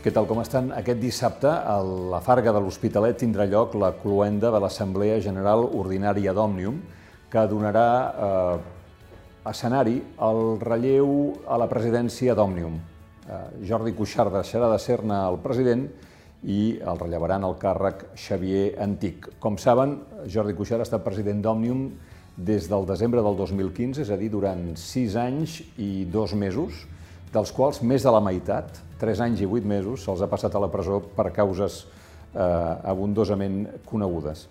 Què tal, com estan? Aquest dissabte, a la Farga de l'Hospitalet tindrà lloc la cloenda de l'Assemblea General Ordinària d'Òmnium, que donarà eh, escenari al relleu a la presidència d'Òmnium. Eh, Jordi Cuixart deixarà de ser-ne el president i el rellevaran el càrrec Xavier Antic. Com saben, Jordi Cuixart ha estat president d'Òmnium des del desembre del 2015, és a dir, durant sis anys i dos mesos, dels quals més de la meitat, 3 anys i 8 mesos, se'ls ha passat a la presó per causes eh, abundosament conegudes.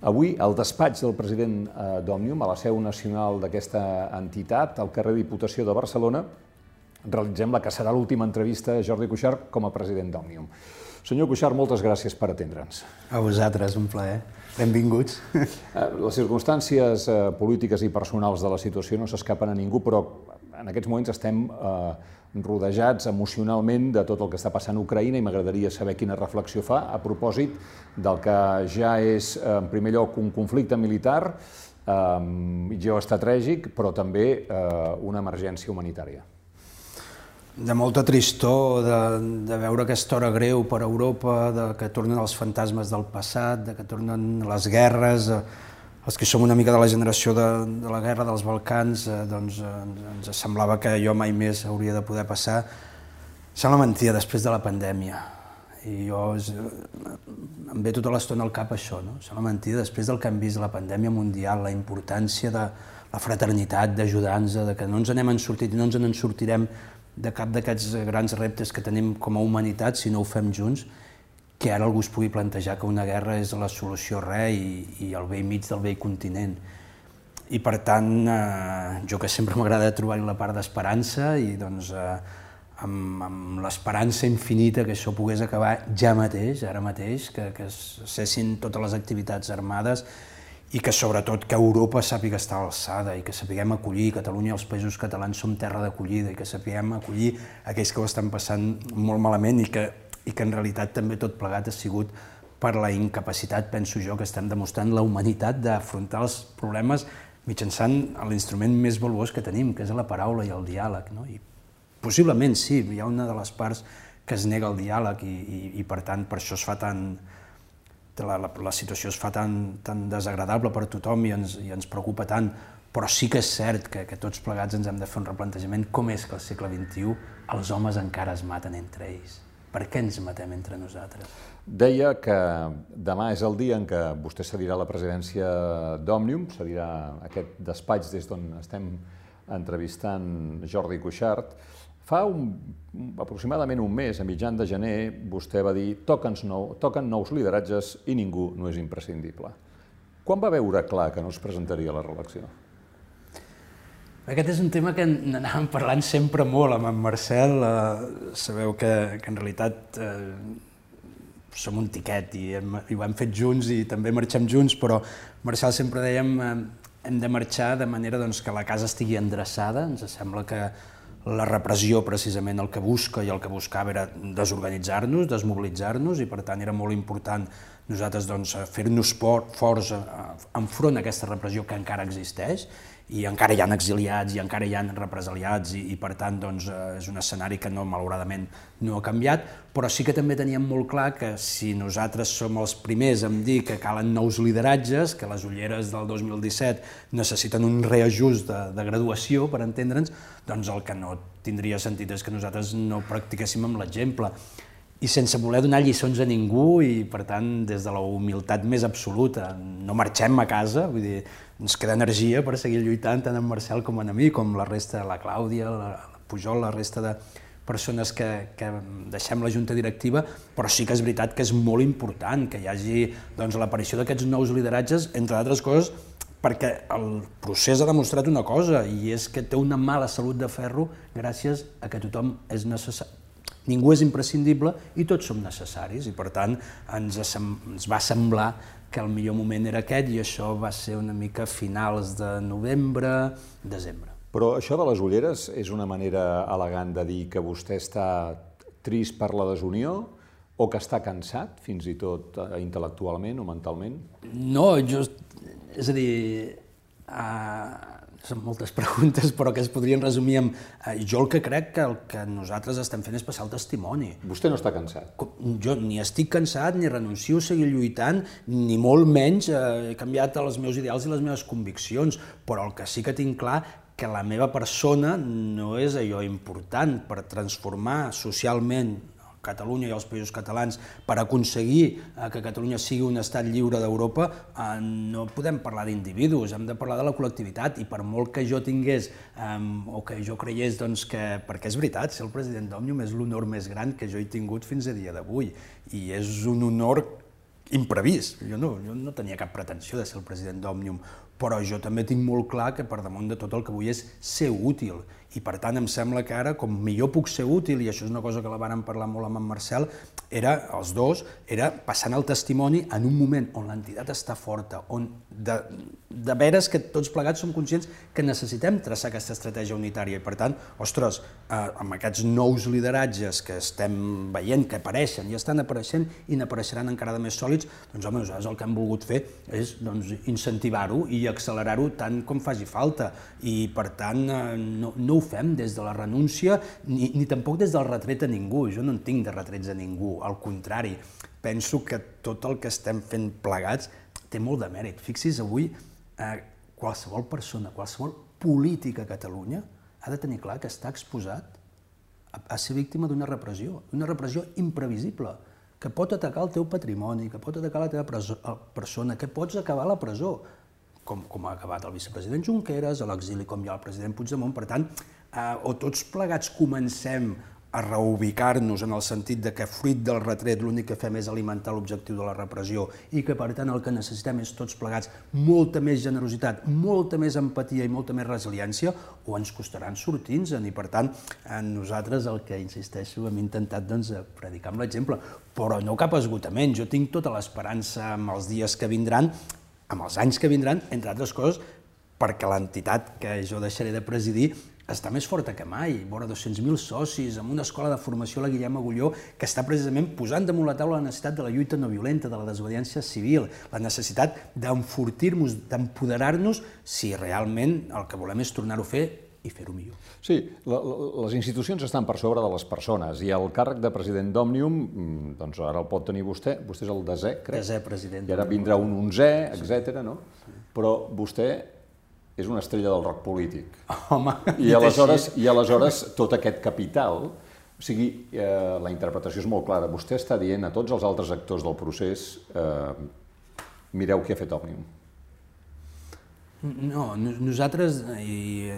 Avui, al despatx del president eh, d'Òmnium, a la seu nacional d'aquesta entitat, al carrer Diputació de Barcelona, realitzem la que serà l'última entrevista a Jordi Cuixart com a president d'Òmnium. Senyor Cuixart, moltes gràcies per atendre'ns. A vosaltres, un plaer. Benvinguts. Eh, les circumstàncies eh, polítiques i personals de la situació no s'escapen a ningú, però en aquests moments estem eh, rodejats emocionalment de tot el que està passant a Ucraïna i m'agradaria saber quina reflexió fa a propòsit del que ja és, en primer lloc, un conflicte militar eh, geoestratègic, però també eh, una emergència humanitària. De molta tristor de, de veure aquesta hora greu per Europa, de que tornen els fantasmes del passat, de que tornen les guerres, eh, els que som una mica de la generació de, de la guerra dels Balcans, eh, doncs eh, ens semblava que jo mai més hauria de poder passar. Sembla mentida, després de la pandèmia. I jo eh, em ve tota l'estona al cap això, no? Sembla mentida, després del que hem vist la pandèmia mundial, la importància de la fraternitat, d'ajudar-nos, de que no ens n'hem sortit i no ens en sortirem de cap d'aquests grans reptes que tenim com a humanitat si no ho fem junts, que ara algú es pugui plantejar que una guerra és la solució res i, i el vell mig del vell continent. I per tant, eh, jo que sempre m'agrada trobar-hi la part d'esperança i doncs eh, amb, amb l'esperança infinita que això pogués acabar ja mateix, ara mateix, que, que cessin totes les activitats armades i que sobretot que Europa sàpiga estar a l'alçada i que sapiguem acollir, Catalunya i els països catalans som terra d'acollida i que sapiguem acollir aquells que ho estan passant molt malament i que i que en realitat també tot plegat ha sigut per la incapacitat, penso jo, que estem demostrant la humanitat d'afrontar els problemes mitjançant l'instrument més valuós que tenim, que és la paraula i el diàleg. No? I possiblement sí, hi ha una de les parts que es nega el diàleg i, i, i per tant per això es fa tan, la, la, la situació es fa tan, tan desagradable per tothom i ens, i ens preocupa tant, però sí que és cert que, que tots plegats ens hem de fer un replantejament com és que al segle XXI els homes encara es maten entre ells. Per què ens matem entre nosaltres? Deia que demà és el dia en què vostè cedirà la presidència d'Òmnium, cedirà aquest despatx des d'on estem entrevistant Jordi Cuixart. Fa un, aproximadament un mes, a mitjan de gener, vostè va dir nou, toquen nous lideratges i ningú no és imprescindible. Quan va veure clar que no es presentaria a la reelecció? Aquest és un tema que n'anàvem parlant sempre molt amb en Marcel. Eh, sabeu que, que en realitat eh, som un tiquet i, hem, i ho hem fet junts i també marxem junts, però Marcel sempre dèiem eh, hem de marxar de manera doncs, que la casa estigui endreçada. Ens sembla que la repressió precisament el que busca i el que buscava era desorganitzar-nos, desmobilitzar-nos i per tant era molt important nosaltres doncs, fer-nos forts eh, enfront a aquesta repressió que encara existeix i encara hi ha exiliats i encara hi ha represaliats i, i per tant doncs, eh, és un escenari que no, malauradament no ha canviat, però sí que també teníem molt clar que si nosaltres som els primers en dir que calen nous lideratges, que les ulleres del 2017 necessiten un reajust de, de graduació, per entendre'ns, doncs el que no tindria sentit és que nosaltres no practiquéssim amb l'exemple. I sense voler donar lliçons a ningú i, per tant, des de la humilitat més absoluta, no marxem a casa, vull dir, ens queda energia per seguir lluitant tant en Marcel com en mi, com la resta, la Clàudia, la, la Pujol, la resta de persones que, que deixem la junta directiva, però sí que és veritat que és molt important que hi hagi doncs, l'aparició d'aquests nous lideratges, entre altres coses, perquè el procés ha demostrat una cosa, i és que té una mala salut de ferro gràcies a que tothom és necessari, Ningú és imprescindible i tots som necessaris i per tant ens, ens va semblar que el millor moment era aquest i això va ser una mica finals de novembre, desembre. Però això de les ulleres és una manera elegant de dir que vostè està trist per la desunió o que està cansat, fins i tot eh, intel·lectualment o mentalment? No, jo, és a dir, Uh, són moltes preguntes, però que es podrien resumir amb... Eh, jo el que crec que el que nosaltres estem fent és passar el testimoni. Vostè no està cansat? Jo ni estic cansat, ni renuncio a seguir lluitant, ni molt menys eh, he canviat els meus ideals i les meves conviccions, però el que sí que tinc clar que la meva persona no és allò important per transformar socialment Catalunya i els països catalans per aconseguir eh, que Catalunya sigui un estat lliure d'Europa, eh, no podem parlar d'individus, hem de parlar de la col·lectivitat i per molt que jo tingués o que jo creiés doncs, que, perquè és veritat, ser el president d'Òmnium és l'honor més gran que jo he tingut fins a dia d'avui i és un honor imprevist. Jo no, jo no tenia cap pretensió de ser el president d'Òmnium, però jo també tinc molt clar que per damunt de tot el que vull és ser útil i per tant em sembla que ara, com millor puc ser útil, i això és una cosa que la vàrem parlar molt amb en Marcel, era, els dos, era passant el testimoni en un moment on l'entitat està forta, on de, de veres que tots plegats som conscients que necessitem traçar aquesta estratègia unitària. I per tant, ostres, eh, amb aquests nous lideratges que estem veient, que apareixen i estan apareixent i n'apareixeran encara de més sòlids, doncs home, nosaltres el que hem volgut fer és doncs, incentivar-ho i accelerar-ho tant com faci falta. I per tant eh, no, no ho fem des de la renúncia ni, ni tampoc des del retret a ningú. Jo no en tinc de retrets a ningú, al contrari. Penso que tot el que estem fent plegats té molt de mèrit. Fixi's, avui eh, qualsevol persona, qualsevol polític a Catalunya ha de tenir clar que està exposat a, a ser víctima d'una repressió, una repressió imprevisible, que pot atacar el teu patrimoni, que pot atacar la teva preso, persona, que pots acabar a la presó com, com ha acabat el vicepresident Junqueras, a l'exili com hi ha el president Puigdemont, per tant, eh, o tots plegats comencem a reubicar-nos en el sentit de que fruit del retret l'únic que fem és alimentar l'objectiu de la repressió i que per tant el que necessitem és tots plegats molta més generositat, molta més empatia i molta més resiliència o ens costaran sortir-nos-en. I per tant nosaltres el que insisteixo hem intentat doncs, predicar amb l'exemple, però no cap esgotament, jo tinc tota l'esperança amb els dies que vindran amb els anys que vindran, entre altres coses, perquè l'entitat que jo deixaré de presidir està més forta que mai, vora 200.000 socis, amb una escola de formació la Guillem Agulló que està precisament posant damunt la taula la necessitat de la lluita no violenta, de la desobediència civil, la necessitat d'enfortir-nos, d'empoderar-nos si realment el que volem és tornar-ho a fer i fer-ho millor. Sí, la, la, les institucions estan per sobre de les persones i el càrrec de president d'Òmnium, mm, doncs ara el pot tenir vostè, vostè és el desè, crec. Desè president. I ara vindrà un onzè, etc. no? Però vostè és una estrella del rock polític. Home, I aleshores, i aleshores tot aquest capital, o sigui, eh, la interpretació és molt clara. Vostè està dient a tots els altres actors del procés eh, mireu què ha fet Òmnium. No, nosaltres, i,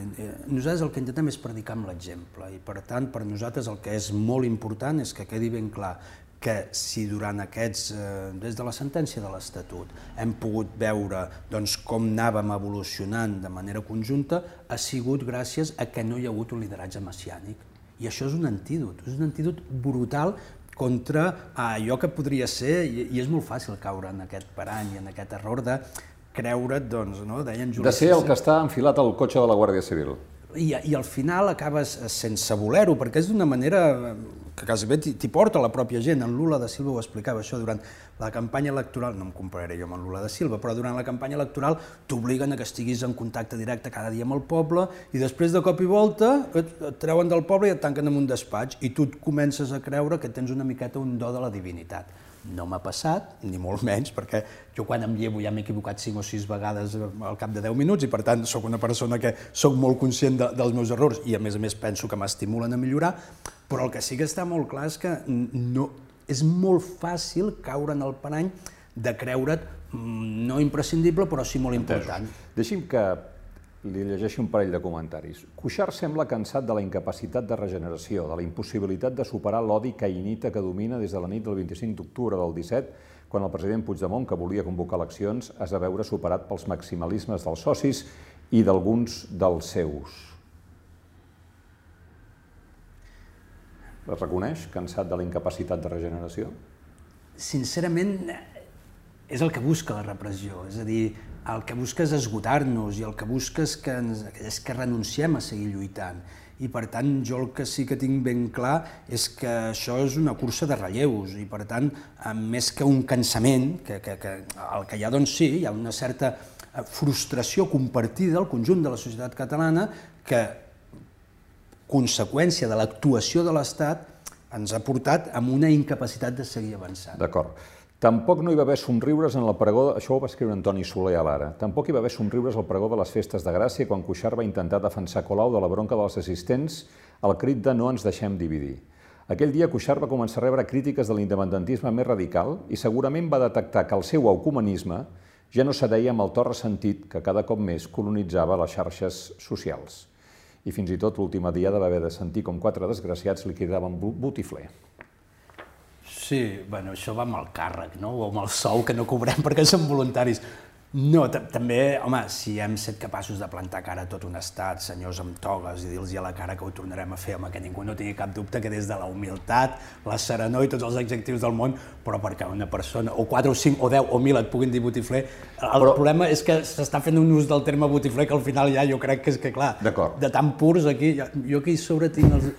nosaltres el que intentem és predicar amb l'exemple i per tant per nosaltres el que és molt important és que quedi ben clar que si durant aquests, eh, des de la sentència de l'Estatut, hem pogut veure doncs, com anàvem evolucionant de manera conjunta, ha sigut gràcies a que no hi ha hagut un lideratge messiànic. I això és un antídot, és un antídot brutal contra allò que podria ser, i és molt fàcil caure en aquest parany i en aquest error de creure't, doncs, no? deien Juli De ser el que està enfilat al cotxe de la Guàrdia Civil. I, i al final acabes sense voler-ho, perquè és d'una manera que quasi bé t'hi porta la pròpia gent. En Lula da Silva ho explicava això durant la campanya electoral, no em compararé jo amb en Lula da Silva, però durant la campanya electoral t'obliguen a que estiguis en contacte directe cada dia amb el poble i després de cop i volta et, et treuen del poble i et tanquen en un despatx i tu et comences a creure que tens una miqueta un do de la divinitat no m'ha passat, ni molt menys, perquè jo quan em llevo ja m'he equivocat 5 o 6 vegades al cap de 10 minuts i per tant sóc una persona que sóc molt conscient de, dels meus errors i a més a més penso que m'estimulen a millorar, però el que sí que està molt clar és que no, és molt fàcil caure en el parany de creure't mm, no imprescindible, però sí molt important. Deixi'm que li llegeixo un parell de comentaris. Cuixart sembla cansat de la incapacitat de regeneració, de la impossibilitat de superar l'odi caïnita que domina des de la nit del 25 d'octubre del 17, quan el president Puigdemont, que volia convocar eleccions, es va veure superat pels maximalismes dels socis i d'alguns dels seus. Es reconeix cansat de la incapacitat de regeneració? Sincerament, és el que busca la repressió, és a dir, el que busca és esgotar-nos i el que busca és que, és que renunciem a seguir lluitant. I per tant, jo el que sí que tinc ben clar és que això és una cursa de relleus i per tant, més que un cansament, que, que, que el que hi ha doncs sí, hi ha una certa eh, frustració compartida al conjunt de la societat catalana que, conseqüència de l'actuació de l'Estat, ens ha portat amb una incapacitat de seguir avançant. D'acord. Tampoc no hi va haver somriures en el pregó, això ho va escriure Antoni Soler a l'Ara, tampoc hi va haver somriures al pregó de les festes de Gràcia quan Cuixart va intentar defensar Colau de la bronca dels assistents al crit de no ens deixem dividir. Aquell dia Cuixart va començar a rebre crítiques de l'independentisme més radical i segurament va detectar que el seu ecumenisme ja no s'adeia amb el to ressentit que cada cop més colonitzava les xarxes socials. I fins i tot l'última dia va haver de sentir com quatre desgraciats li cridaven botifler. Sí, bueno, això va amb el càrrec, no? o amb el sou que no cobrem perquè som voluntaris. No, també, home, si hem set capaços de plantar cara a tot un estat, senyors amb togues, i dir-los a la cara que ho tornarem a fer, home, que ningú no tingui cap dubte que des de la humilitat, la serenor i tots els adjectius del món, però perquè una persona, o 4 o 5 o 10 o 1.000 et puguin dir botifler, el però... problema és que s'està fent un ús del terme botifler que al final ja jo crec que és que, clar, de tan purs aquí, jo aquí sobre tinc els,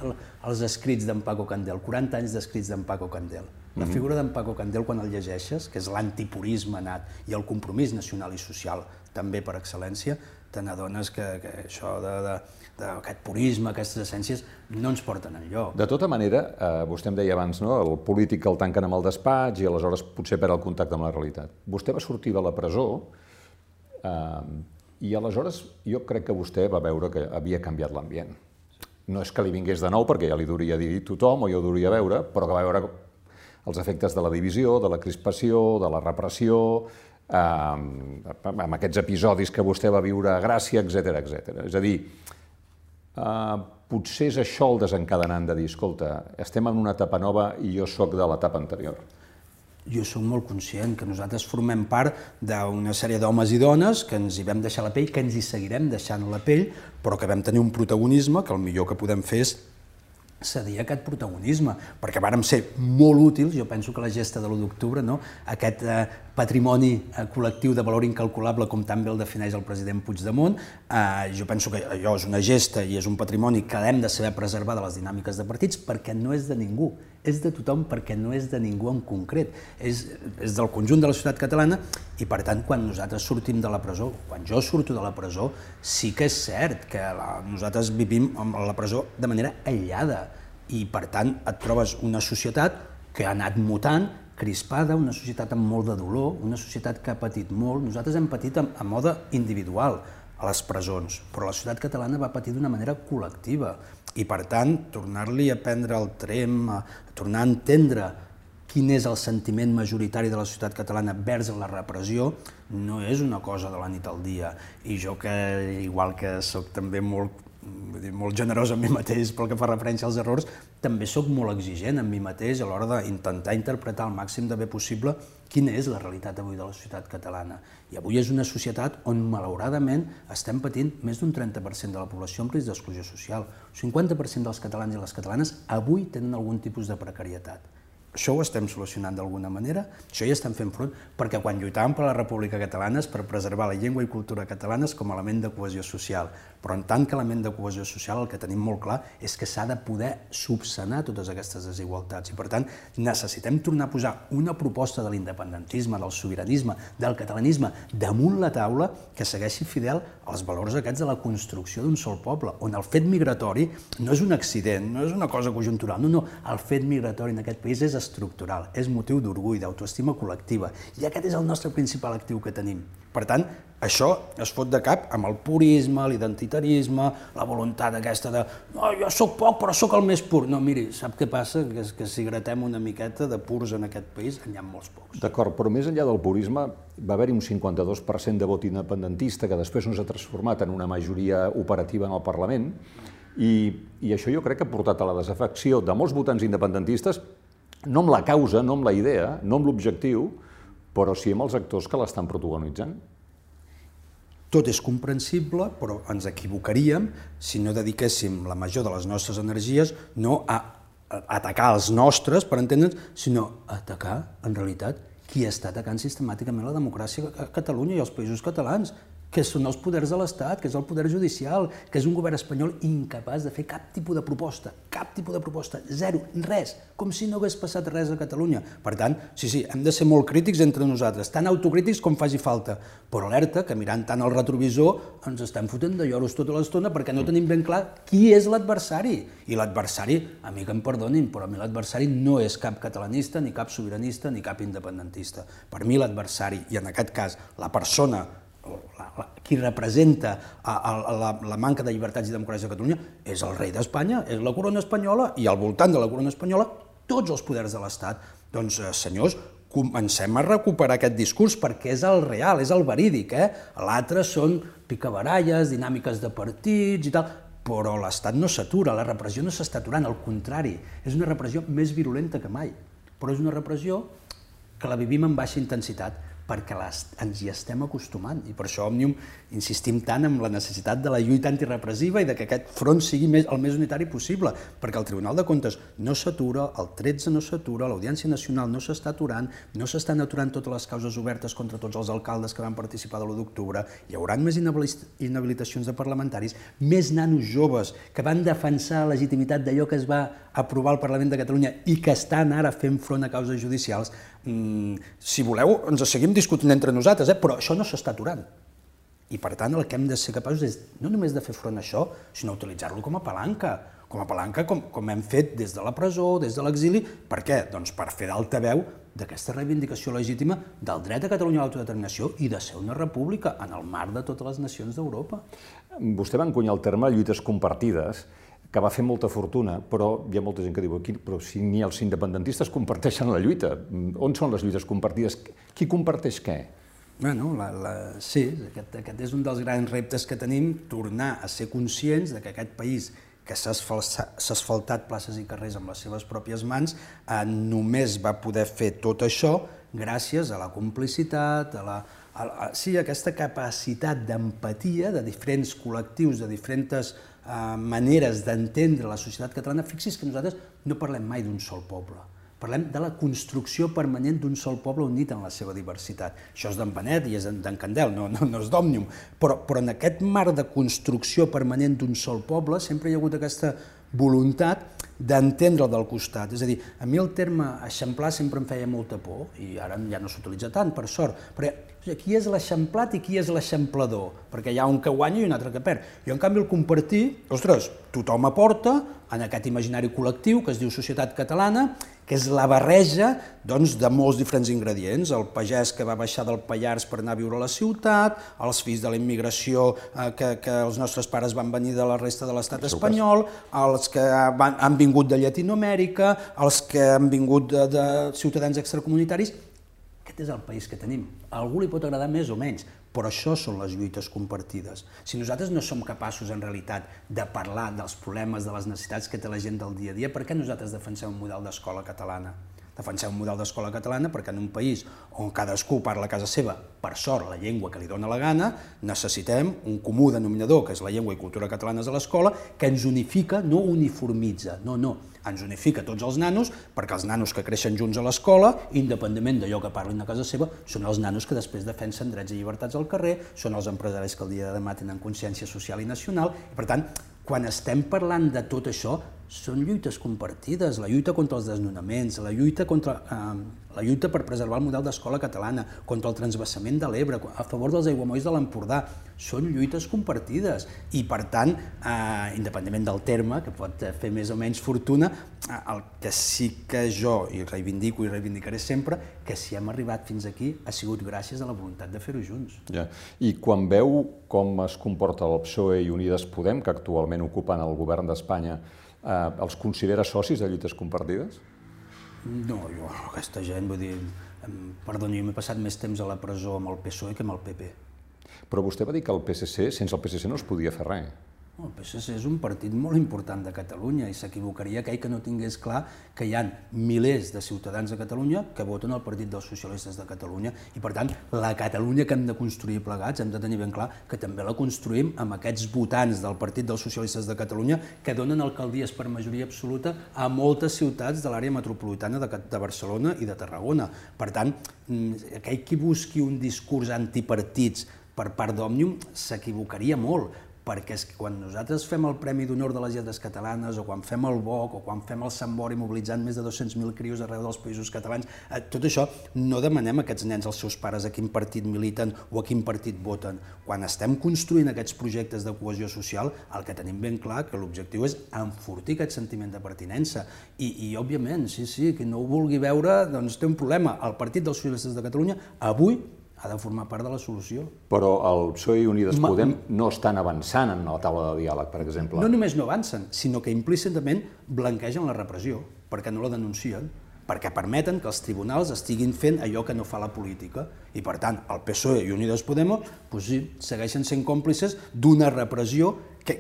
els escrits d'en Paco Candel, 40 anys d'escrits d'en Paco Candel la mhm. figura d'en Paco Candel, quan el llegeixes, que és l'antipurisme nat i el compromís nacional i social, també per excel·lència, te n'adones que, que això d'aquest purisme, aquestes essències, no ens porten enlloc. De tota manera, eh, vostè em deia abans, no? el polític el tanquen amb el despatx i aleshores potser perd el contacte amb la realitat. Vostè va sortir de la presó eh, i aleshores jo crec que vostè va veure que havia canviat l'ambient. No és que li vingués de nou, perquè ja li duria dir tothom o ja ho duria veure, però que va veure els efectes de la divisió, de la crispació, de la repressió, eh, amb aquests episodis que vostè va viure a Gràcia, etc etc. És a dir, eh, potser és això el desencadenant de dir, escolta, estem en una etapa nova i jo sóc de l'etapa anterior. Jo sóc molt conscient que nosaltres formem part d'una sèrie d'homes i dones que ens hi vam deixar la pell, que ens hi seguirem deixant la pell, però que vam tenir un protagonisme que el millor que podem fer és cedir aquest protagonisme, perquè vàrem ser molt útils, jo penso que la gesta de l'1 d'octubre, no? aquest eh, patrimoni eh, col·lectiu de valor incalculable, com també el defineix el president Puigdemont, eh, jo penso que allò és una gesta i és un patrimoni que hem de saber preservar de les dinàmiques de partits perquè no és de ningú, és de tothom perquè no és de ningú en concret, és, és del conjunt de la societat catalana i per tant quan nosaltres sortim de la presó, quan jo surto de la presó, sí que és cert que la, nosaltres vivim a la presó de manera aïllada i per tant et trobes una societat que ha anat mutant, crispada, una societat amb molt de dolor, una societat que ha patit molt. Nosaltres hem patit a, a mode individual a les presons, però la societat catalana va patir d'una manera col·lectiva i per tant tornar-li a prendre el trem, a tornar a entendre quin és el sentiment majoritari de la societat catalana vers la repressió, no és una cosa de la nit al dia. I jo que, igual que sóc també molt vull dir, molt generós amb mi mateix pel que fa referència als errors, també sóc molt exigent amb mi mateix a l'hora d'intentar interpretar al màxim de bé possible quina és la realitat avui de la societat catalana. I avui és una societat on, malauradament, estem patint més d'un 30% de la població en risc d'exclusió social. El 50% dels catalans i les catalanes avui tenen algun tipus de precarietat. Això ho estem solucionant d'alguna manera, això hi estem fent front, perquè quan lluitàvem per la República Catalana és per preservar la llengua i cultura catalanes com a element de cohesió social. Però en tant que element de cohesió social el que tenim molt clar és que s'ha de poder subsanar totes aquestes desigualtats i per tant necessitem tornar a posar una proposta de l'independentisme, del sobiranisme, del catalanisme damunt la taula que segueixi fidel als valors aquests de la construcció d'un sol poble, on el fet migratori no és un accident, no és una cosa conjuntural, no, no, el fet migratori en aquest país és estructural, és motiu d'orgull, d'autoestima col·lectiva, i aquest és el nostre principal actiu que tenim. Per tant, això es fot de cap amb el purisme, l'identitarisme, la voluntat aquesta de no, jo sóc poc però sóc el més pur. No, miri, sap què passa? Que, que si gratem una miqueta de purs en aquest país, n'hi ha molts pocs. D'acord, però més enllà del purisme, va haver-hi un 52% de vot independentista que després no s'ha transformat en una majoria operativa en el Parlament, i, i això jo crec que ha portat a la desafecció de molts votants independentistes no amb la causa, no amb la idea, no amb l'objectiu, però sí amb els actors que l'estan protagonitzant. Tot és comprensible, però ens equivocaríem si no dediquéssim la major de les nostres energies no a atacar els nostres, per entendre'ns, sinó a atacar, en realitat, qui està atacant sistemàticament la democràcia a Catalunya i als països catalans, que són els poders de l'Estat, que és el poder judicial, que és un govern espanyol incapaç de fer cap tipus de proposta, cap tipus de proposta, zero, res, com si no hagués passat res a Catalunya. Per tant, sí, sí, hem de ser molt crítics entre nosaltres, tan autocrítics com faci falta, però alerta que mirant tant el retrovisor ens estem fotent de lloros tota l'estona perquè no tenim ben clar qui és l'adversari. I l'adversari, a mi que em perdonin, però a mi l'adversari no és cap catalanista, ni cap sobiranista, ni cap independentista. Per mi l'adversari, i en aquest cas la persona la, la, qui representa a, a, la, la manca de llibertats i democràcia a Catalunya és el rei d'Espanya, és la corona espanyola i al voltant de la corona espanyola tots els poders de l'Estat. Doncs, eh, senyors, comencem a recuperar aquest discurs perquè és el real, és el verídic. Eh? L'altre són picabaralles, dinàmiques de partits i tal, però l'Estat no s'atura, la repressió no s'està aturant, al contrari, és una repressió més virulenta que mai, però és una repressió que la vivim amb baixa intensitat perquè les, ens hi estem acostumant. I per això Òmnium insistim tant en la necessitat de la lluita antirepressiva i de que aquest front sigui més, el més unitari possible, perquè el Tribunal de Comptes no s'atura, el 13 no s'atura, l'Audiència Nacional no s'està aturant, no s'estan aturant totes les causes obertes contra tots els alcaldes que van participar de l'1 d'octubre, hi haurà més inhabilitacions de parlamentaris, més nanos joves que van defensar la legitimitat d'allò que es va aprovar al Parlament de Catalunya i que estan ara fent front a causes judicials, si voleu, ens seguim discutint entre nosaltres, eh? però això no s'està aturant. I per tant el que hem de ser capaços és no només de fer front a això, sinó utilitzar-lo com a palanca, com a palanca com, com hem fet des de la presó, des de l'exili. Per què? Doncs per fer d'altaveu d'aquesta reivindicació legítima del dret a Catalunya a l'autodeterminació i de ser una república en el marc de totes les nacions d'Europa. Vostè va encunyar el terme lluites compartides, que va fer molta fortuna, però hi ha molta gent que diu aquí, però si ni els independentistes comparteixen la lluita, on són les lluites compartides? Qui comparteix què? Bueno, la, la, sí, aquest, aquest és un dels grans reptes que tenim, tornar a ser conscients de que aquest país que s'ha asfaltat places i carrers amb les seves pròpies mans, eh, només va poder fer tot això gràcies a la complicitat, a la, a, a, sí, aquesta capacitat d'empatia de diferents col·lectius, de diferents eh, maneres d'entendre la societat catalana, fixi's que nosaltres no parlem mai d'un sol poble. Parlem de la construcció permanent d'un sol poble unit en la seva diversitat. Això és d'en Benet i és d'en Candel, no, no, no és d'Òmnium. Però, però en aquest marc de construcció permanent d'un sol poble sempre hi ha hagut aquesta voluntat d'entendre del costat. És a dir, a mi el terme eixamplar sempre em feia molta por, i ara ja no s'utilitza tant, per sort, perquè qui és l'eixamplat i qui és l'eixamplador? Perquè hi ha un que guanya i un altre que perd. I en canvi el compartir, ostres, tothom aporta en aquest imaginari col·lectiu que es diu societat catalana, que és la barreja doncs, de molts diferents ingredients. El pagès que va baixar del Pallars per anar a viure a la ciutat, els fills de la immigració eh, que, que els nostres pares van venir de la resta de l'estat espanyol, els que van, han vingut de Llatinoamèrica, els que han vingut de, de ciutadans extracomunitaris, aquest és el país que tenim. A algú li pot agradar més o menys, però això són les lluites compartides. Si nosaltres no som capaços, en realitat, de parlar dels problemes, de les necessitats que té la gent del dia a dia, per què nosaltres defensem un model d'escola catalana? Defensem un model d'escola catalana perquè en un país on cadascú parla a casa seva, per sort, la llengua que li dóna la gana, necessitem un comú denominador, que és la llengua i cultura catalanes a l'escola, que ens unifica, no uniformitza, no, no, ens unifica tots els nanos, perquè els nanos que creixen junts a l'escola, independentment d'allò que parlin a casa seva, són els nanos que després defensen drets i llibertats al carrer, són els empresaris que el dia de demà tenen consciència social i nacional, i per tant, quan estem parlant de tot això, són lluites compartides, la lluita contra els desnonaments, la lluita, contra, eh, la lluita per preservar el model d'escola catalana, contra el transbassament de l'Ebre, a favor dels aiguamolls de l'Empordà, són lluites compartides i, per tant, eh, independentment del terme, que pot fer més o menys fortuna, eh, el que sí que jo hi reivindico i reivindicaré sempre, que si hem arribat fins aquí ha sigut gràcies a la voluntat de fer-ho junts. Ja. I quan veu com es comporta el PSOE i Unides Podem, que actualment ocupen el govern d'Espanya, eh, els considera socis de lluites compartides? No, jo, aquesta gent, vull dir, perdoni, jo m'he passat més temps a la presó amb el PSOE que amb el PP. Però vostè va dir que el PSC, sense el PSC no es podia fer res. El PSC és un partit molt important de Catalunya i s'equivocaria aquell que no tingués clar que hi ha milers de ciutadans a Catalunya que voten el Partit dels Socialistes de Catalunya i, per tant, la Catalunya que hem de construir plegats hem de tenir ben clar que també la construïm amb aquests votants del Partit dels Socialistes de Catalunya que donen alcaldies per majoria absoluta a moltes ciutats de l'àrea metropolitana de, de Barcelona i de Tarragona. Per tant, mm, aquell qui busqui un discurs antipartits per part d'Òmnium s'equivocaria molt, perquè és que quan nosaltres fem el Premi d'Honor de les Lletres Catalanes, o quan fem el BOC, o quan fem el Sant Bori mobilitzant més de 200.000 crios arreu dels països catalans, eh, tot això no demanem a aquests nens als seus pares a quin partit militen o a quin partit voten. Quan estem construint aquests projectes de cohesió social, el que tenim ben clar que l'objectiu és enfortir aquest sentiment de pertinença. I, i òbviament, sí, sí, qui no ho vulgui veure, doncs té un problema. El Partit dels Socialistes de Catalunya avui ha de formar part de la solució. Però el PSOE i Unides Ma... Podem no estan avançant en la taula de diàleg, per exemple. No només no avancen, sinó que implícitament blanquegen la repressió, perquè no la denuncien, perquè permeten que els tribunals estiguin fent allò que no fa la política. I, per tant, el PSOE i Unides Podemos doncs sí, segueixen sent còmplices d'una repressió que,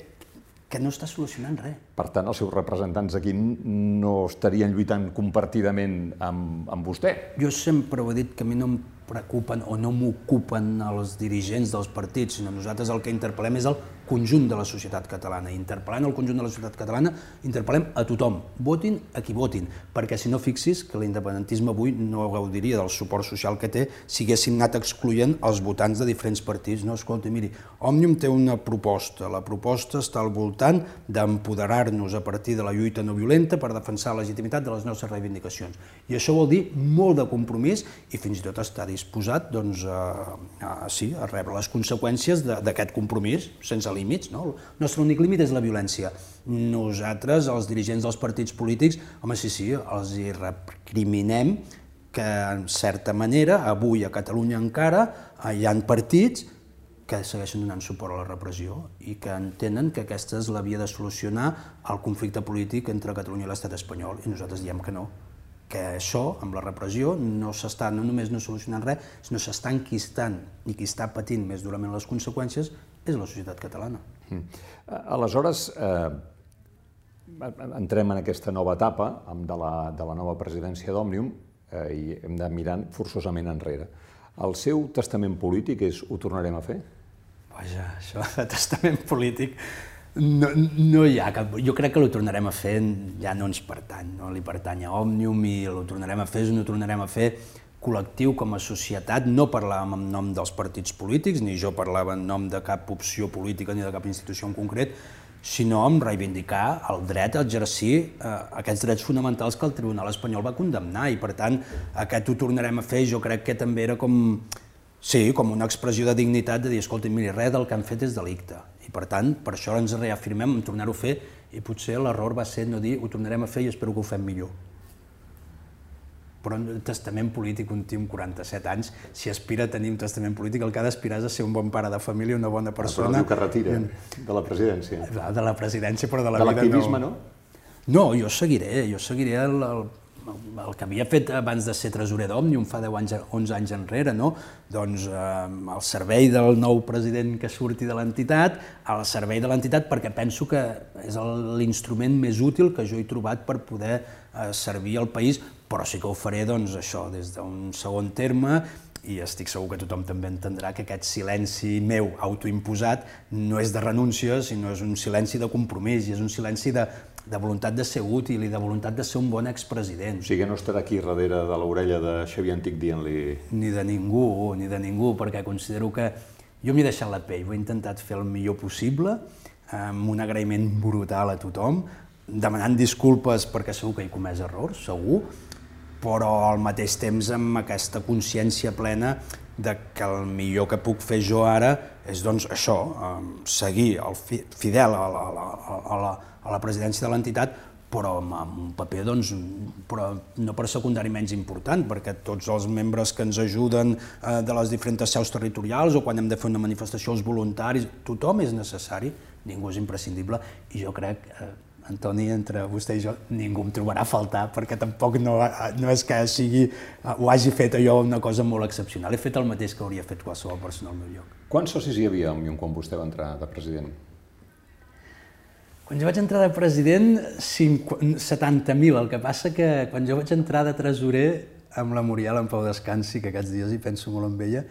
que no està solucionant res. Per tant, els seus representants aquí no estarien lluitant compartidament amb, amb vostè? Jo sempre ho he dit que a mi no em preocupen o no m'ocupen els dirigents dels partits, sinó nosaltres el que interpel·lem és el conjunt de la societat catalana. Interpel·lant el conjunt de la societat catalana, interpel·lem a tothom, votin a qui votin, perquè si no fixis que l'independentisme avui no gaudiria del suport social que té si haguéssim anat excloent els votants de diferents partits. No, escolta, miri, Òmnium té una proposta. La proposta està al voltant d'empoderar-nos a partir de la lluita no violenta per defensar la legitimitat de les nostres reivindicacions. I això vol dir molt de compromís i fins i tot estar disposat doncs, a, a, sí, a rebre les conseqüències d'aquest compromís sense límits. No? El nostre únic límit és la violència. Nosaltres, els dirigents dels partits polítics, home, sí, sí, els hi recriminem que, en certa manera, avui a Catalunya encara hi han partits que segueixen donant suport a la repressió i que entenen que aquesta és la via de solucionar el conflicte polític entre Catalunya i l'estat espanyol, i nosaltres diem que no que això, amb la repressió, no s'està no només no solucionant res, sinó s'està enquistant, i qui està patint més durament les conseqüències és la societat catalana. Mm. Aleshores, eh, entrem en aquesta nova etapa de la, de la nova presidència d'Òmnium eh, i hem de mirar forçosament enrere. El seu testament polític és ho tornarem a fer? Vaja, això de testament polític no, no hi ha cap... Jo crec que ho tornarem a fer, ja no ens pertany, no li pertany a Òmnium i ho tornarem a fer, no ho tornarem a fer col·lectiu, com a societat, no parlàvem en nom dels partits polítics, ni jo parlava en nom de cap opció política ni de cap institució en concret, sinó en reivindicar el dret a exercir eh, aquests drets fonamentals que el Tribunal Espanyol va condemnar. I per tant aquest ho tornarem a fer. Jo crec que també era com, sí, com una expressió de dignitat de dir escolta, miri, res del que han fet és delicte. I per tant per això ens reafirmem en tornar-ho a fer. I potser l'error va ser no dir ho tornarem a fer i espero que ho fem millor però un testament polític, un tio amb 47 anys, si aspira a tenir un testament polític, el que ha d'aspirar és a ser un bon pare de família, una bona persona... Ah, però diu que retira de la presidència. De la presidència, però de la de vida no. De l'activisme, no? No, jo seguiré, jo seguiré el, el, el que havia fet abans de ser tresorer d'Òmnium fa 10 anys, 11 anys enrere, no? doncs eh, al servei del nou president que surti de l'entitat, al servei de l'entitat perquè penso que és l'instrument més útil que jo he trobat per poder eh, servir al país, però sí que ho faré doncs, això des d'un segon terme i estic segur que tothom també entendrà que aquest silenci meu autoimposat no és de renúncia, sinó és un silenci de compromís i és un silenci de, de voluntat de ser útil i de voluntat de ser un bon expresident. O sigui, no estarà aquí darrere de l'orella de Xavier Antic dient-li... Ni de ningú, ni de ningú, perquè considero que jo m'he deixat la pell, ho he intentat fer el millor possible, amb un agraïment brutal a tothom, demanant disculpes perquè segur que he comès errors, segur, però al mateix temps amb aquesta consciència plena de que el millor que puc fer jo ara és doncs això, seguir el fidel a la, a la, a la presidència de l'entitat, però amb un paper doncs, però no per secundari menys important, perquè tots els membres que ens ajuden eh, de les diferents seus territorials o quan hem de fer una manifestació els voluntaris, tothom és necessari, ningú és imprescindible i jo crec, eh, Antoni, entre vostè i jo, ningú em trobarà a faltar perquè tampoc no, no és que sigui, eh, ho hagi fet allò una cosa molt excepcional, he fet el mateix que hauria fet qualsevol persona al meu lloc. Quants socis hi havia quan vostè va entrar de president? Quan jo vaig entrar de president, 70.000. El que passa que quan jo vaig entrar de tresorer amb la Muriel en Pau Descansi, que aquests dies hi penso molt amb ella,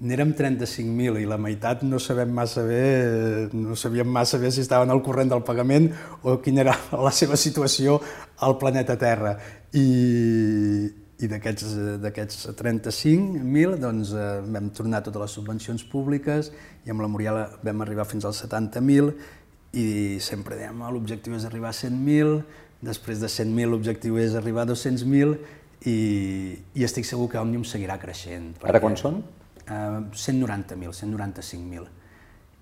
n'érem 35.000 i la meitat no sabem massa bé, no sabíem massa bé si estaven al corrent del pagament o quina era la seva situació al planeta Terra. I, i d'aquests 35.000 doncs, eh, vam tornar totes les subvencions públiques i amb la Muriel vam arribar fins als 70.000 i sempre dèiem l'objectiu és arribar a 100.000, després de 100.000 l'objectiu és arribar a 200.000 i, i estic segur que Òmnium seguirà creixent. Ara quan són? Uh, 190.000, 195.000.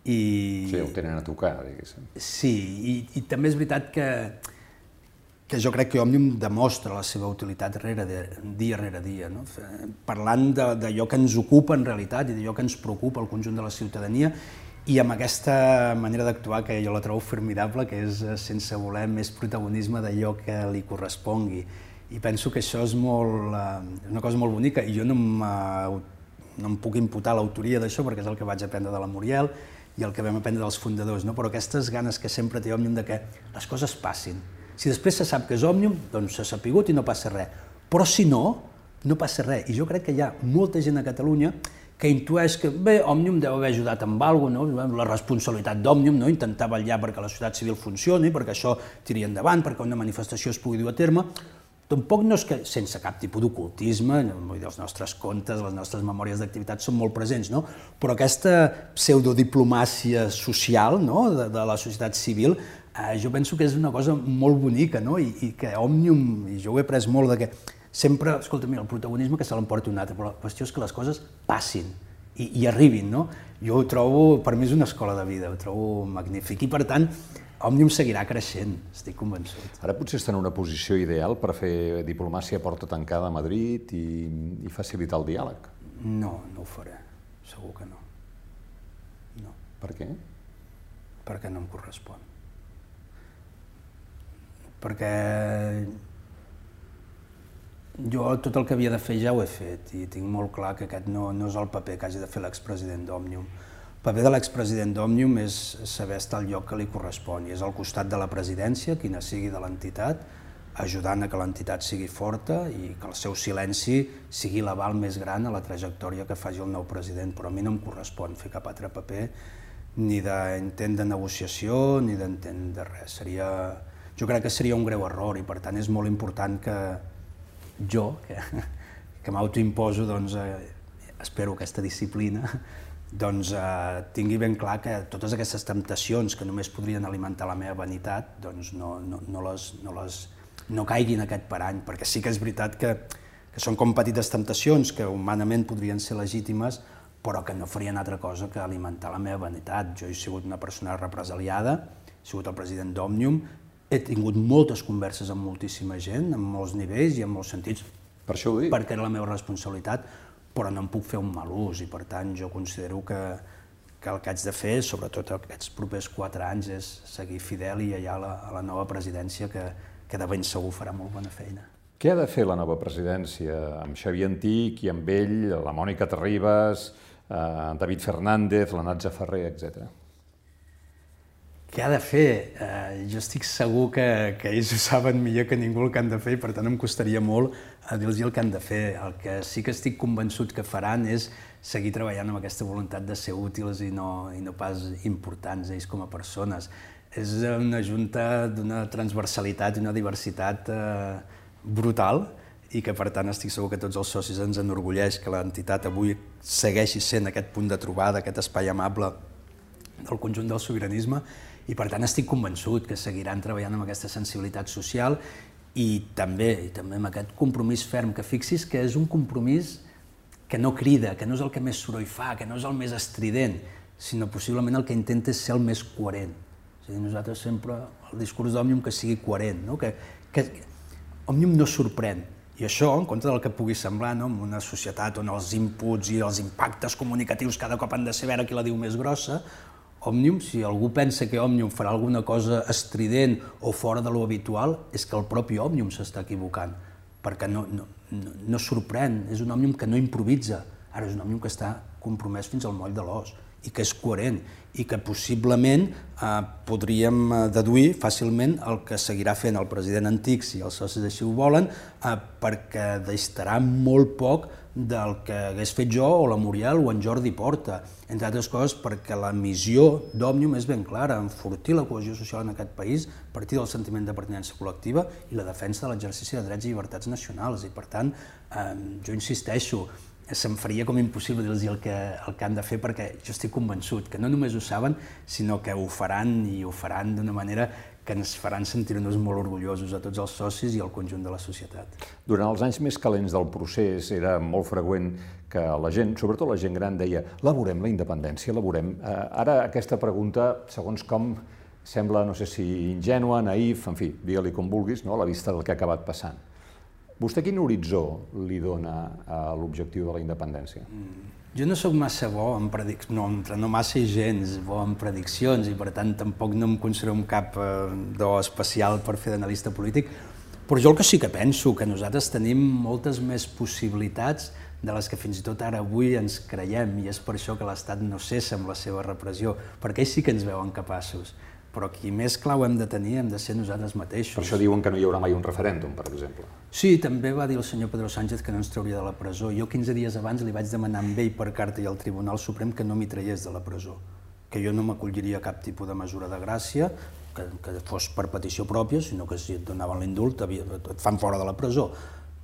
I... Sí, ho tenen a tocar, diguéssim. Sí, i, i també és veritat que, que jo crec que Òmnium demostra la seva utilitat rere de, dia rere dia. No? Parlant d'allò que ens ocupa en realitat i d'allò que ens preocupa al conjunt de la ciutadania i amb aquesta manera d'actuar que jo la trobo formidable, que és eh, sense voler més protagonisme d'allò que li correspongui. I penso que això és molt, eh, una cosa molt bonica i jo no, no em puc imputar l'autoria d'això perquè és el que vaig aprendre de la Muriel i el que vam aprendre dels fundadors, no? però aquestes ganes que sempre té Òmnium de que les coses passin. Si després se sap que és Òmnium, doncs s'ha sapigut i no passa res. Però si no, no passa res. I jo crec que hi ha molta gent a Catalunya que intueix que, bé, Òmnium deu haver ajudat amb alguna cosa, no? la responsabilitat d'Òmnium, no? intentar vetllar perquè la societat civil funcioni, perquè això tiri endavant, perquè una manifestació es pugui dur a terme, Tampoc no és que sense cap tipus d'ocultisme, els nostres contes, les nostres memòries d'activitat són molt presents, no? però aquesta pseudodiplomàcia social no? de, de la societat civil eh, jo penso que és una cosa molt bonica no? I, i que Òmnium, i jo ho he pres molt de que sempre, escolta, mira, el protagonisme que se l'emporti un altre, però la qüestió és que les coses passin i, i arribin, no? Jo ho trobo, per mi és una escola de vida, ho trobo magnífic i per tant, Òmnium seguirà creixent, estic convençut. Ara potser està en una posició ideal per fer diplomàcia a porta tancada a Madrid i, i facilitar el diàleg. No, no ho faré, segur que no. No. Per què? Perquè no em correspon. Perquè jo tot el que havia de fer ja ho he fet i tinc molt clar que aquest no, no és el paper que hagi de fer l'expresident d'Òmnium. El paper de l'expresident d'Òmnium és saber estar al lloc que li correspon i és al costat de la presidència, quina sigui de l'entitat, ajudant a que l'entitat sigui forta i que el seu silenci sigui l'aval més gran a la trajectòria que faci el nou president, però a mi no em correspon fer cap altre paper ni d'intent de negociació ni d'intent de res. Seria, jo crec que seria un greu error i per tant és molt important que, jo, que, que m'autoimposo, doncs, eh, espero aquesta disciplina, doncs eh, tingui ben clar que totes aquestes temptacions que només podrien alimentar la meva vanitat, doncs no, no, no, les, no, les, no caiguin aquest parany, perquè sí que és veritat que, que són com petites temptacions que humanament podrien ser legítimes, però que no farien altra cosa que alimentar la meva vanitat. Jo he sigut una persona represaliada, he sigut el president d'Òmnium, he tingut moltes converses amb moltíssima gent, en molts nivells i en molts sentits. Per això ho dic. Perquè era la meva responsabilitat, però no em puc fer un mal ús i per tant jo considero que, que el que haig de fer, sobretot aquests propers quatre anys, és seguir fidel i allà a la, a la nova presidència que, que de ben segur farà molt bona feina. Què ha de fer la nova presidència amb Xavier Antic i amb ell, la Mònica Terribas, eh, David Fernández, la Natza Ferrer, etc. Què ha de fer? Eh, jo estic segur que, que ells ho saben millor que ningú el que han de fer i per tant em costaria molt a dir-los el que han de fer. El que sí que estic convençut que faran és seguir treballant amb aquesta voluntat de ser útils i no, i no pas importants ells com a persones. És una junta d'una transversalitat i una diversitat eh, brutal i que per tant estic segur que tots els socis ens enorgulleix que l'entitat avui segueixi sent aquest punt de trobada, aquest espai amable del conjunt del sobiranisme i per tant estic convençut que seguiran treballant amb aquesta sensibilitat social i també, i també amb aquest compromís ferm, que fixis que és un compromís que no crida, que no és el que més soroll fa, que no és el més estrident, sinó possiblement el que intenta és ser el més coherent. És a dir, nosaltres sempre, el discurs d'Òmnium que sigui coherent, no? que, que Òmnium no sorprèn, i això, en contra del que pugui semblar, no? en una societat on els inputs i els impactes comunicatius cada cop han de ser veure qui la diu més grossa, Òmnium, si algú pensa que Òmnium farà alguna cosa estrident o fora de lo habitual, és que el propi Òmnium s'està equivocant, perquè no, no, no, no sorprèn, és un Òmnium que no improvisa, ara és un Òmnium que està compromès fins al moll de l'os, i que és coherent i que possiblement eh, podríem eh, deduir fàcilment el que seguirà fent el president antic si els socis així ho volen, eh, perquè deixarà molt poc del que hagués fet jo o la Muriel o en Jordi Porta, entre altres coses perquè la missió d'Òmnium és ben clara, enfortir la cohesió social en aquest país a partir del sentiment de pertinença col·lectiva i la defensa de l'exercici de drets i llibertats nacionals. I per tant, eh, jo insisteixo, se'm faria com impossible dir-los el, que, el que han de fer perquè jo estic convençut que no només ho saben, sinó que ho faran i ho faran d'una manera que ens faran sentir-nos molt orgullosos a tots els socis i al conjunt de la societat. Durant els anys més calents del procés era molt freqüent que la gent, sobretot la gent gran, deia la veurem, la independència, la veurem. Eh, ara aquesta pregunta, segons com, sembla, no sé si ingenua, naïf, en fi, digue-li com vulguis, no? a la vista del que ha acabat passant. Vostè quin horitzó li dona a l'objectiu de la independència? Mm. Jo no sóc massa bo en prediccions, no, no massa gens bo en prediccions i per tant tampoc no em considero un cap eh, do especial per fer d'analista polític, però jo el que sí que penso que nosaltres tenim moltes més possibilitats de les que fins i tot ara avui ens creiem i és per això que l'Estat no cessa amb la seva repressió, perquè ells sí que ens veuen capaços però qui més clau hem de tenir hem de ser nosaltres mateixos. Per això diuen que no hi haurà mai un referèndum, per exemple. Sí, també va dir el senyor Pedro Sánchez que no ens trauria de la presó. Jo 15 dies abans li vaig demanar amb ell per carta i al Tribunal Suprem que no m'hi traiés de la presó, que jo no m'acolliria cap tipus de mesura de gràcia, que, que fos per petició pròpia, sinó que si et donaven l'indult et fan fora de la presó.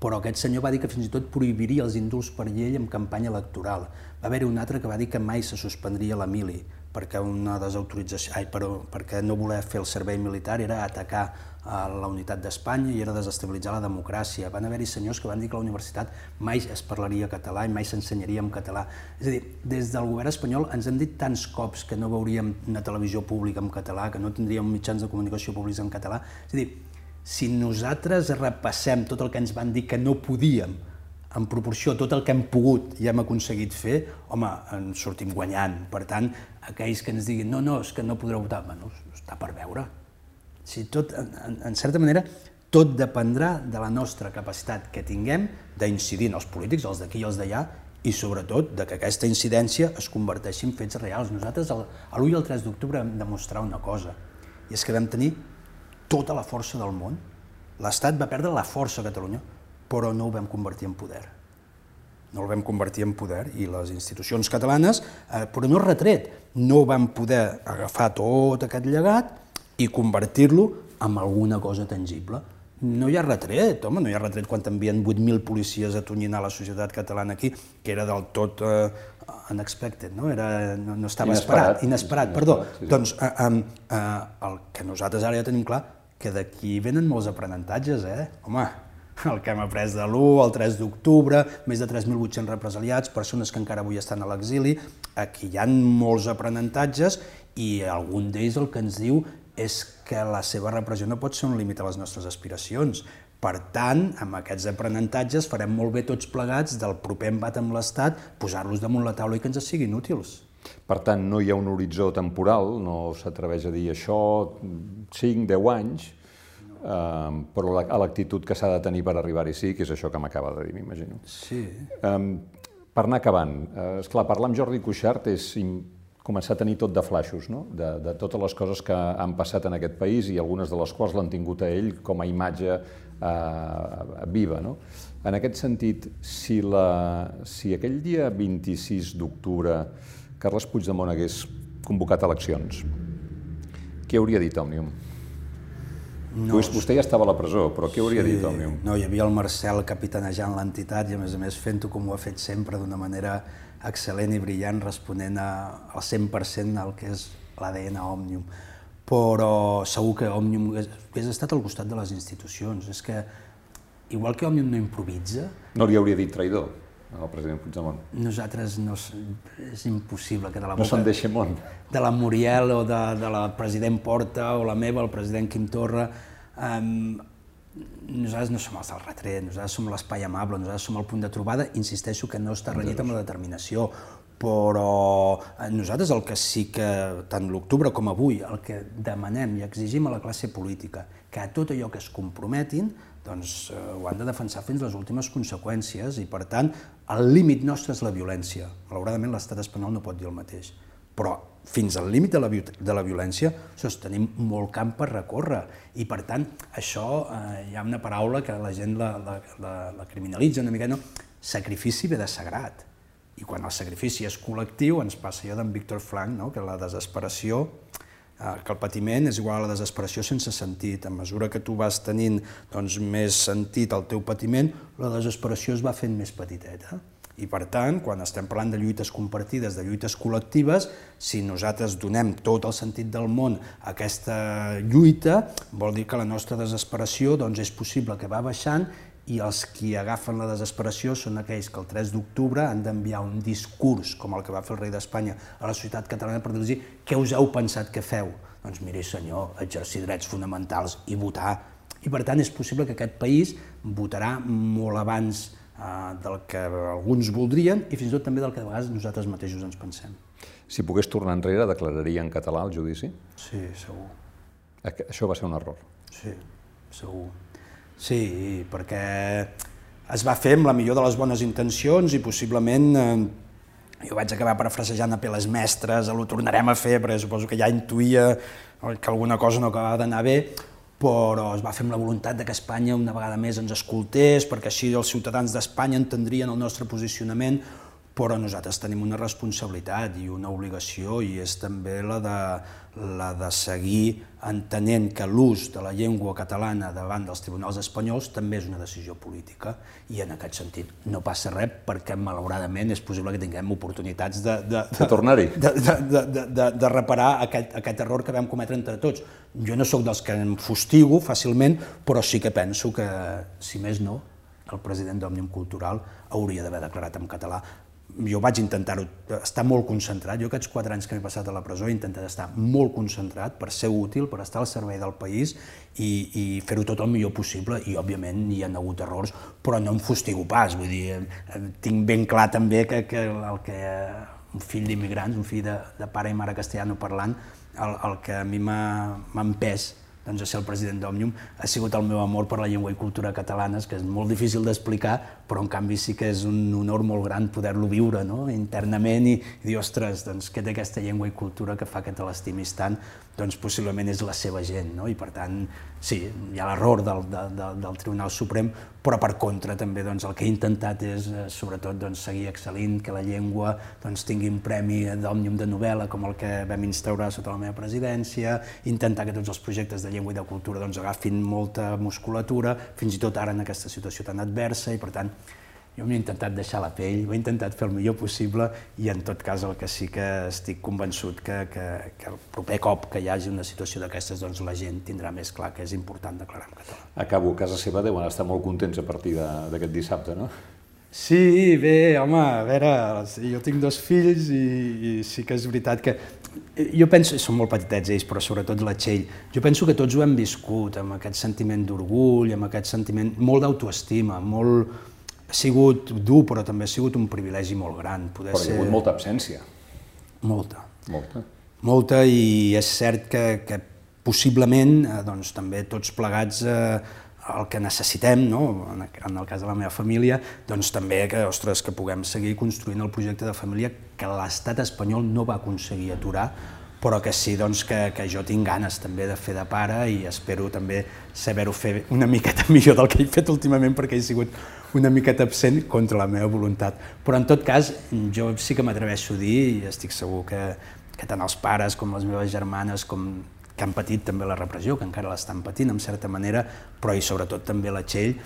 Però aquest senyor va dir que fins i tot prohibiria els indults per llei en campanya electoral. Va haver-hi un altre que va dir que mai se suspendria la mili, perquè una desautorització, ai, però, perquè no voler fer el servei militar era atacar a la unitat d'Espanya i era desestabilitzar la democràcia. Van haver-hi senyors que van dir que la universitat mai es parlaria català i mai s'ensenyaria en català. És a dir, des del govern espanyol ens han dit tants cops que no veuríem una televisió pública en català, que no tindríem mitjans de comunicació públics en català. És a dir, si nosaltres repassem tot el que ens van dir que no podíem en proporció a tot el que hem pogut i hem aconseguit fer, home, ens sortim guanyant. Per tant, aquells que ens diguin no, no, és que no podreu votar, bueno, està per veure. Si tot, en, en certa manera, tot dependrà de la nostra capacitat que tinguem d'incidir en els polítics, els d'aquí i els d'allà, i sobretot de que aquesta incidència es converteixi en fets reals. Nosaltres a l'1 i el 3 d'octubre vam demostrar una cosa, i és que vam tenir tota la força del món. L'Estat va perdre la força a Catalunya, però no ho vam convertir en poder. No el vam convertir en poder i les institucions catalanes, eh, però no retret, no van poder agafar tot aquest llegat i convertir-lo en alguna cosa tangible. No hi ha retret, home, no hi ha retret quan t'envien 8.000 policies a tonyinar la societat catalana aquí, que era del tot eh, unexpected, no? Era, no, no estava inesperat, esperat, inesperat, perdó. Sí. Doncs eh, eh, el que nosaltres ara ja tenim clar, que d'aquí venen molts aprenentatges, eh? Home, el que hem après de l'1 al 3 d'octubre, més de 3.800 represaliats, persones que encara avui estan a l'exili, aquí hi ha molts aprenentatges i algun d'ells el que ens diu és que la seva repressió no pot ser un límit a les nostres aspiracions. Per tant, amb aquests aprenentatges farem molt bé tots plegats del proper embat amb l'Estat, posar-los damunt la taula i que ens siguin útils. Per tant, no hi ha un horitzó temporal, no s'atreveix a dir això 5-10 anys, Um, però la, l'actitud que s'ha de tenir per arribar-hi sí, que és això que m'acaba de dir, m'imagino. Sí. Um, per anar acabant, uh, esclar, parlar amb Jordi Cuixart és començar a tenir tot de flaixos, no? de, de totes les coses que han passat en aquest país i algunes de les quals l'han tingut a ell com a imatge uh, viva. No? En aquest sentit, si, la, si aquell dia 26 d'octubre Carles Puigdemont hagués convocat eleccions, què hauria dit Òmnium? No, Vostè ja estava a la presó, però què hauria sí, dit Òmnium? No, hi havia el Marcel capitanejant l'entitat i a més a més fent-ho com ho ha fet sempre d'una manera excel·lent i brillant, responent a, al 100% al que és l'ADN Òmnium. Però segur que Òmnium hagués estat al costat de les institucions. És que, igual que Òmnium no improvisa... No li hauria dit traïdor al president Puigdemont? Nosaltres no, és impossible que de la boca... No se'n deixi món. De la Muriel o de, de la president Porta o la meva, el president Quim Torra, um, nosaltres no som els del retret, nosaltres som l'espai amable, nosaltres som el punt de trobada, insisteixo que no està renyit amb la determinació, però eh, nosaltres el que sí que, tant l'octubre com avui, el que demanem i exigim a la classe política, que a tot allò que es comprometin, doncs eh, ho han de defensar fins les últimes conseqüències i, per tant, el límit nostre és la violència. Malauradament, l'estat espanyol no pot dir el mateix. però fins al límit de, la, de la violència, ostres, tenim molt camp per recórrer. I per tant, això, eh, hi ha una paraula que la gent la, la, la, la criminalitza una mica, no? Sacrifici ve de sagrat. I quan el sacrifici és col·lectiu, ens passa allò d'en Víctor Frank, no? que la desesperació, que el patiment és igual a la desesperació sense sentit. A mesura que tu vas tenint doncs, més sentit al teu patiment, la desesperació es va fent més petiteta. I per tant, quan estem parlant de lluites compartides, de lluites col·lectives, si nosaltres donem tot el sentit del món a aquesta lluita, vol dir que la nostra desesperació doncs, és possible que va baixant i els qui agafen la desesperació són aquells que el 3 d'octubre han d'enviar un discurs, com el que va fer el rei d'Espanya, a la societat catalana per dir què us heu pensat que feu? Doncs miri senyor, exercir drets fonamentals i votar. I per tant és possible que aquest país votarà molt abans eh, del que alguns voldrien i fins i tot també del que de vegades nosaltres mateixos ens pensem. Si pogués tornar enrere, declararia en català el judici? Sí, segur. Això va ser un error? Sí, segur. Sí, perquè es va fer amb la millor de les bones intencions i possiblement eh, jo vaig acabar parafrasejant a peles mestres, ho tornarem a fer, perquè suposo que ja intuïa que alguna cosa no acabava d'anar bé, però es va fer amb la voluntat de que Espanya una vegada més ens escoltés, perquè així els ciutadans d'Espanya entendrien el nostre posicionament, però nosaltres tenim una responsabilitat i una obligació i és també la de, la de seguir entenent que l'ús de la llengua catalana davant dels tribunals espanyols també és una decisió política. I en aquest sentit no passa res perquè malauradament és possible que tinguem oportunitats de, de, de, de tornar-hi, de, de, de, de, de reparar aquest, aquest error que vam cometre entre tots. Jo no sóc dels que em fustigo fàcilment, però sí que penso que, si més no, el president d'Òmnium Cultural hauria d'haver declarat en català jo vaig intentar-ho, estar molt concentrat. Jo aquests quatre anys que m'he passat a la presó he intentat estar molt concentrat per ser útil, per estar al servei del país i, i fer-ho tot el millor possible. I, òbviament, hi ha hagut errors, però no em fustigo pas. Vull dir, tinc ben clar també que, que el que un fill d'immigrants, un fill de, de pare i mare castellano parlant, el, el que a mi m'ha empès doncs, a ser el president d'Òmnium ha sigut el meu amor per la llengua i cultura catalanes, que és molt difícil d'explicar, però en canvi sí que és un honor molt gran poder-lo viure no? internament i, i dir, ostres, doncs, què té aquesta llengua i cultura que fa que te l'estimis tant? Doncs possiblement és la seva gent, no? i per tant, sí, hi ha l'error del, de, de, del Tribunal Suprem, però per contra també doncs, el que he intentat és, eh, sobretot, doncs, seguir excel·lint, que la llengua doncs, tingui un premi d'òmnium de novel·la com el que vam instaurar sota la meva presidència, intentar que tots els projectes de llengua i de cultura doncs, agafin molta musculatura, fins i tot ara en aquesta situació tan adversa, i per tant jo m'he intentat deixar la pell, ho he intentat fer el millor possible i en tot cas el que sí que estic convençut que, que, que el proper cop que hi hagi una situació d'aquestes doncs la gent tindrà més clar que és important declarar en català. Acabo, a casa seva deuen estar molt contents a partir d'aquest dissabte, no? Sí, bé, home, a veure, jo tinc dos fills i, i sí que és veritat que jo penso, són molt petitets ells, però sobretot la Txell, jo penso que tots ho hem viscut, amb aquest sentiment d'orgull, amb aquest sentiment molt d'autoestima, molt, ha sigut dur, però també ha sigut un privilegi molt gran. Poder però hi ha hagut molta absència. Molta. Molta. Molta, i és cert que, que possiblement eh, doncs, també tots plegats eh, el que necessitem, no? en el cas de la meva família, doncs també que, ostres, que puguem seguir construint el projecte de família que l'estat espanyol no va aconseguir aturar, però que sí doncs, que, que jo tinc ganes també de fer de pare i espero també saber-ho fer una miqueta millor del que he fet últimament perquè he sigut una miqueta absent contra la meva voluntat. Però en tot cas, jo sí que m'atreveixo a dir, i estic segur que, que tant els pares com les meves germanes, com que han patit també la repressió, que encara l'estan patint en certa manera, però i sobretot també la Txell,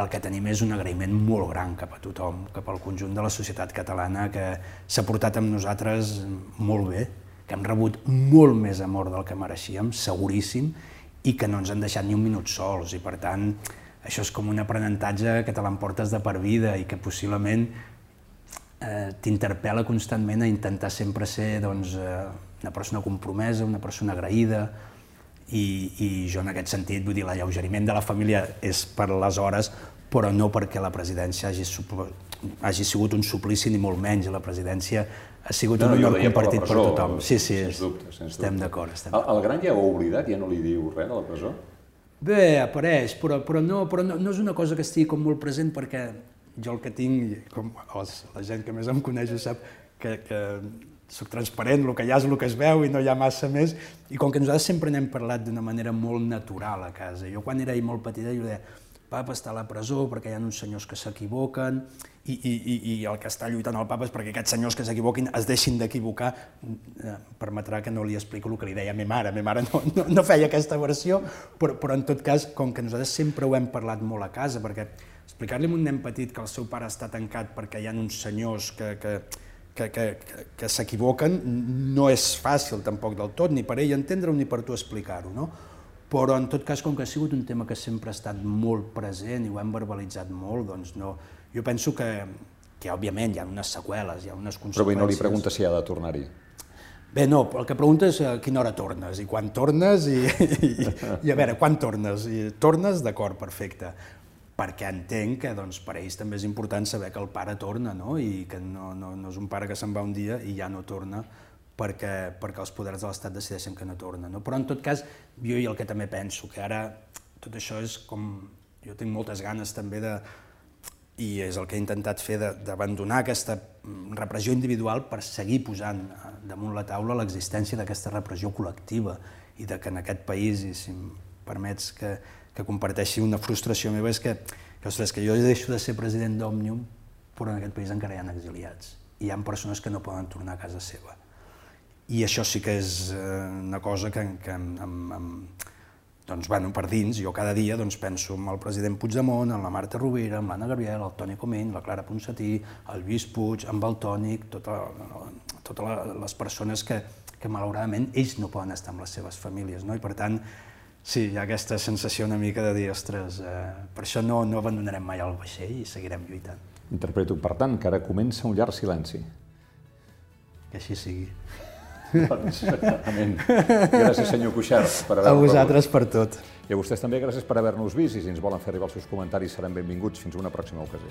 el que tenim és un agraïment molt gran cap a tothom, cap al conjunt de la societat catalana que s'ha portat amb nosaltres molt bé, que hem rebut molt més amor del que mereixíem, seguríssim, i que no ens han deixat ni un minut sols, i per tant, això és com un aprenentatge que te l'emportes de per vida i que possiblement eh, t'interpel·la constantment a intentar sempre ser doncs, eh, una persona compromesa, una persona agraïda, i, i jo en aquest sentit, vull dir, l'alleugeriment de la família és per les hores, però no perquè la presidència hagi, hagi sigut un suplici ni molt menys. La presidència ha sigut no, un honor compartit per, per tothom. Sí, sí, sens dubte, sens estem d'acord. El, el gran ja ho ha oblidat, ja no li diu res a la presó? Bé, apareix, però, però, no, però no, no és una cosa que estigui com molt present perquè jo el que tinc, com els, la gent que més em coneix ho sap, que, que soc transparent, el que hi ha és el que es veu i no hi ha massa més, i com que nosaltres sempre n'hem parlat d'una manera molt natural a casa. Jo quan era molt petita jo deia, papa està a la presó perquè hi ha uns senyors que s'equivoquen i, i, i, el que està lluitant el papa és perquè aquests senyors que s'equivoquin es deixin d'equivocar. Eh, permetrà que no li explico el que li deia a ma mare. Ma mare no, no, no feia aquesta versió, però, però en tot cas, com que nosaltres sempre ho hem parlat molt a casa, perquè explicar-li a un nen petit que el seu pare està tancat perquè hi ha uns senyors que, que, que, que, que, que s'equivoquen no és fàcil tampoc del tot, ni per ell entendre-ho ni per tu explicar-ho, no? Però en tot cas, com que ha sigut un tema que sempre ha estat molt present i ho hem verbalitzat molt, doncs no, jo penso que, que òbviament hi ha unes seqüeles, hi ha unes conseqüències... Però avui no li pregunta si ha de tornar-hi. Bé, no, el que pregunta és a quina hora tornes i quan tornes i, i, i a veure, quan tornes. I tornes, d'acord, perfecte perquè entenc que doncs, per ells també és important saber que el pare torna, no? i que no, no, no és un pare que se'n va un dia i ja no torna perquè, perquè els poders de l'Estat decideixen que no torna. No? Però en tot cas, jo i el que també penso, que ara tot això és com... Jo tinc moltes ganes també de, i és el que he intentat fer d'abandonar aquesta repressió individual per seguir posant damunt la taula l'existència d'aquesta repressió col·lectiva i de que en aquest país, i si em permets que, que comparteixi una frustració meva és que, que, ostres, que jo deixo de ser president d'Òmnium, però en aquest país encara hi ha exiliats. I hi ha persones que no poden tornar a casa seva. I això sí que és eh, una cosa que, que em, em, doncs, bueno, per dins, jo cada dia doncs, penso en el president Puigdemont, en la Marta Rovira, en l'Anna Gabriel, el Toni Comín, la Clara Ponsatí, el Lluís Puig, en el Tònic, totes tota les persones que, que malauradament ells no poden estar amb les seves famílies. No? I per tant, Sí, hi ha aquesta sensació una mica de dir, ostres, eh, per això no, no abandonarem mai el vaixell i seguirem lluitant. Interpreto, per tant, que ara comença un llarg silenci. Que així sigui. Doncs, amén. Gràcies, senyor Cuixart, per haver A vosaltres per tot. I a vostès també gràcies per haver-nos vist i si ens volen fer arribar els seus comentaris seran benvinguts. Fins una pròxima ocasió.